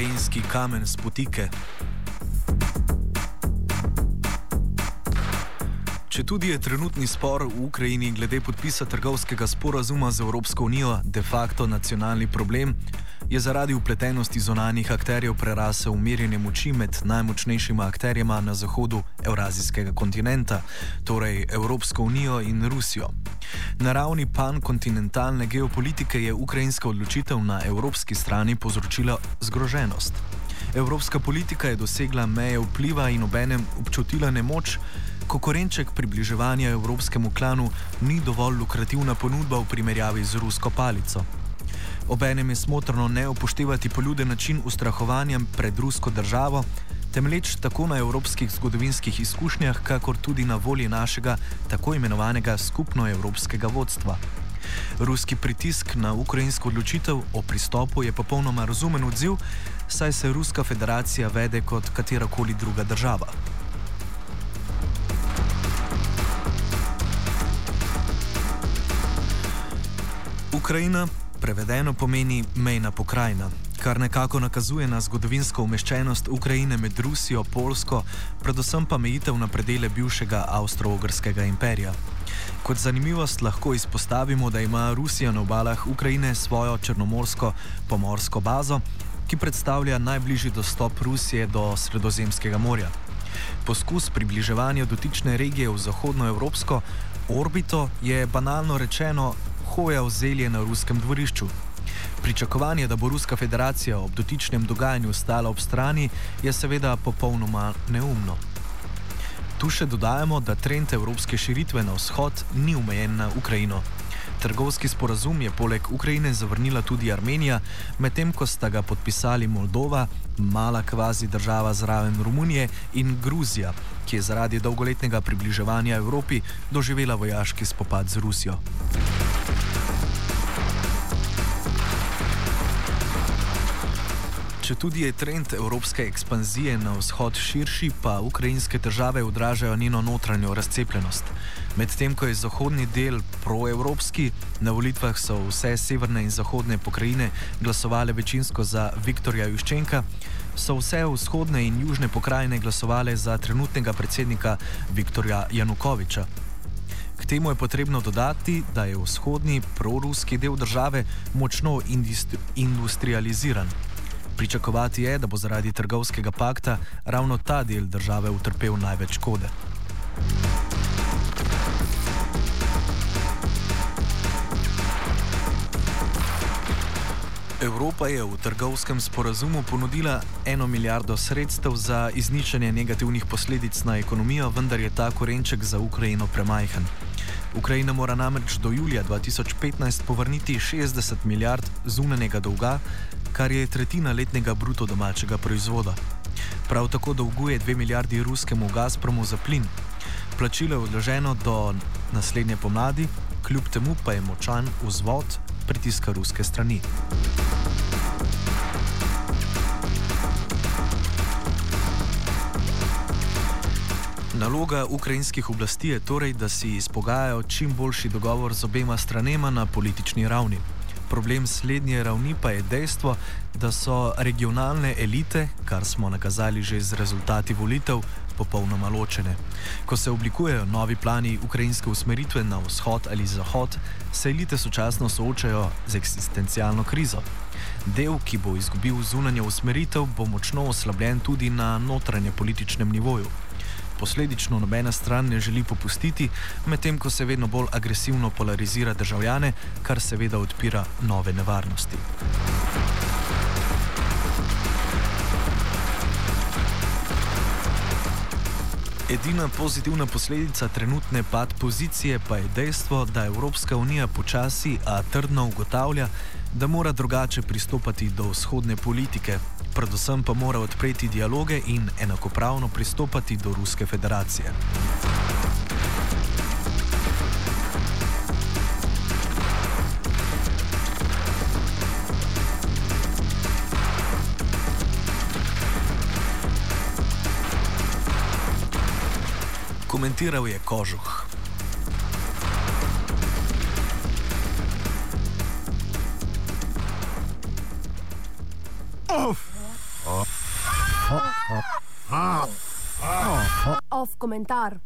Ukrajinski kamen spotike. Če tudi je trenutni spor v Ukrajini glede podpisa trgovskega sporazuma z Evropsko unijo de facto nacionalni problem, je zaradi upletenosti zonalnih akterjev prerasel umirjene moči med najmočnejšima akterjema na zahodu Evrazijskega kontinenta, torej Evropsko unijo in Rusijo. Na ravni pankontinentalne geopolitike je ukrajinska odločitev na evropski strani povzročila zgroženost. Evropska politika je dosegla meje vpliva in obenem občutila nemoč, ko korenček približevanja evropskemu klanu ni dovolj lukrativna ponudba v primerjavi z rusko palico. Obenem je smotrno ne upoštevati poljude način ustrahovanja pred rusko državo, temveč tako na evropskih zgodovinskih izkušnjah, kakor tudi na volji našega tako imenovanega skupno evropskega vodstva. Ruski pritisk na ukrajinsko odločitev o pristopu je popolnoma razumen odziv, saj se Ruska federacija vede kot katerakoli druga država. Ukrajina prevedeno pomeni mejna pokrajina, kar nekako nakazuje na zgodovinsko umeščenost Ukrajine med Rusijo, Polsko, predvsem pa mejitev na predele bivšega Avstro-Ogrskega imperija. Kot zanimivost lahko izpostavimo, da ima Rusija na obalah Ukrajine svojo črnomorsko pomorsko bazo, ki predstavlja najbližji dostop Rusije do Sredozemskega morja. Poskus približevanja dotične regije v zahodnoevropsko orbito je banalno rečeno hoja v zelje na ruskem dvorišču. Pričakovanje, da bo Ruska federacija ob dotičnem dogajanju stala ob strani, je seveda popolnoma neumno. Tu še dodajamo, da trend evropske širitve na vzhod ni omejen na Ukrajino. Trgovski sporazum je poleg Ukrajine zavrnila tudi Armenija, medtem ko sta ga podpisali Moldova, mala kvazi država zraven Romunije in Gruzija, ki je zaradi dolgoletnega približevanja Evropi doživela vojaški spopad z Rusijo. Če tudi je trend evropske ekspanzije na vzhod širši, pa ukrajinske države odražajo njeno notranjo razcepljenost. Medtem ko je zahodni del proevropski, na volitvah so vse severne in zahodne pokrajine glasovale večinsko za Viktorja Juščenka, so vse vzhodne in južne pokrajine glasovale za trenutnega predsednika Viktorja Janukoviča. K temu je potrebno dodati, da je vzhodni proruski del države močno industrializiran. Pričakovati je, da bo zaradi trgovskega pakta ravno ta del države utrpel največ škode. Evropa je v trgovskem sporazumu ponudila eno milijardo sredstev za izničenje negativnih posledic na ekonomijo, vendar je ta korenček za Ukrajino premajhen. Ukrajina mora namreč do julija 2015 povrniti 60 milijard zunanjega dolga, kar je tretjina letnega bruto domačega proizvoda. Prav tako dolguje 2 milijardi ruskemu Gazpromu za plin. Plačilo je odloženo do naslednje pomladi, kljub temu pa je močan vzvod pritiska ruske strani. Naloga ukrajinskih oblasti je torej, da si izpogajajo čim boljši dogovor z obema stranema na politični ravni. Problem slednje ravni pa je dejstvo, da so regionalne elite, kar smo nakazali že z rezultati volitev, popolnoma ločene. Ko se oblikujejo novi plani ukrajinske usmeritve na vzhod ali zahod, se elite sočasno soočajo z eksistencialno krizo. Del, ki bo izgubil zunanjo usmeritev, bo močno oslabljen tudi na notranje političnem nivoju. Posledično nobena stran ne želi popustiti, medtem ko se vedno bolj agresivno polarizira državljane, kar seveda odpira nove nevarnosti. Edina pozitivna posledica trenutne pad pozicije pa je dejstvo, da Evropska unija počasi, a trdno ugotavlja, da mora drugače pristopati do vzhodne politike, predvsem pa mora odpreti dialoge in enakopravno pristopati do Ruske federacije. Komentiral je Kožuh. Off komentar.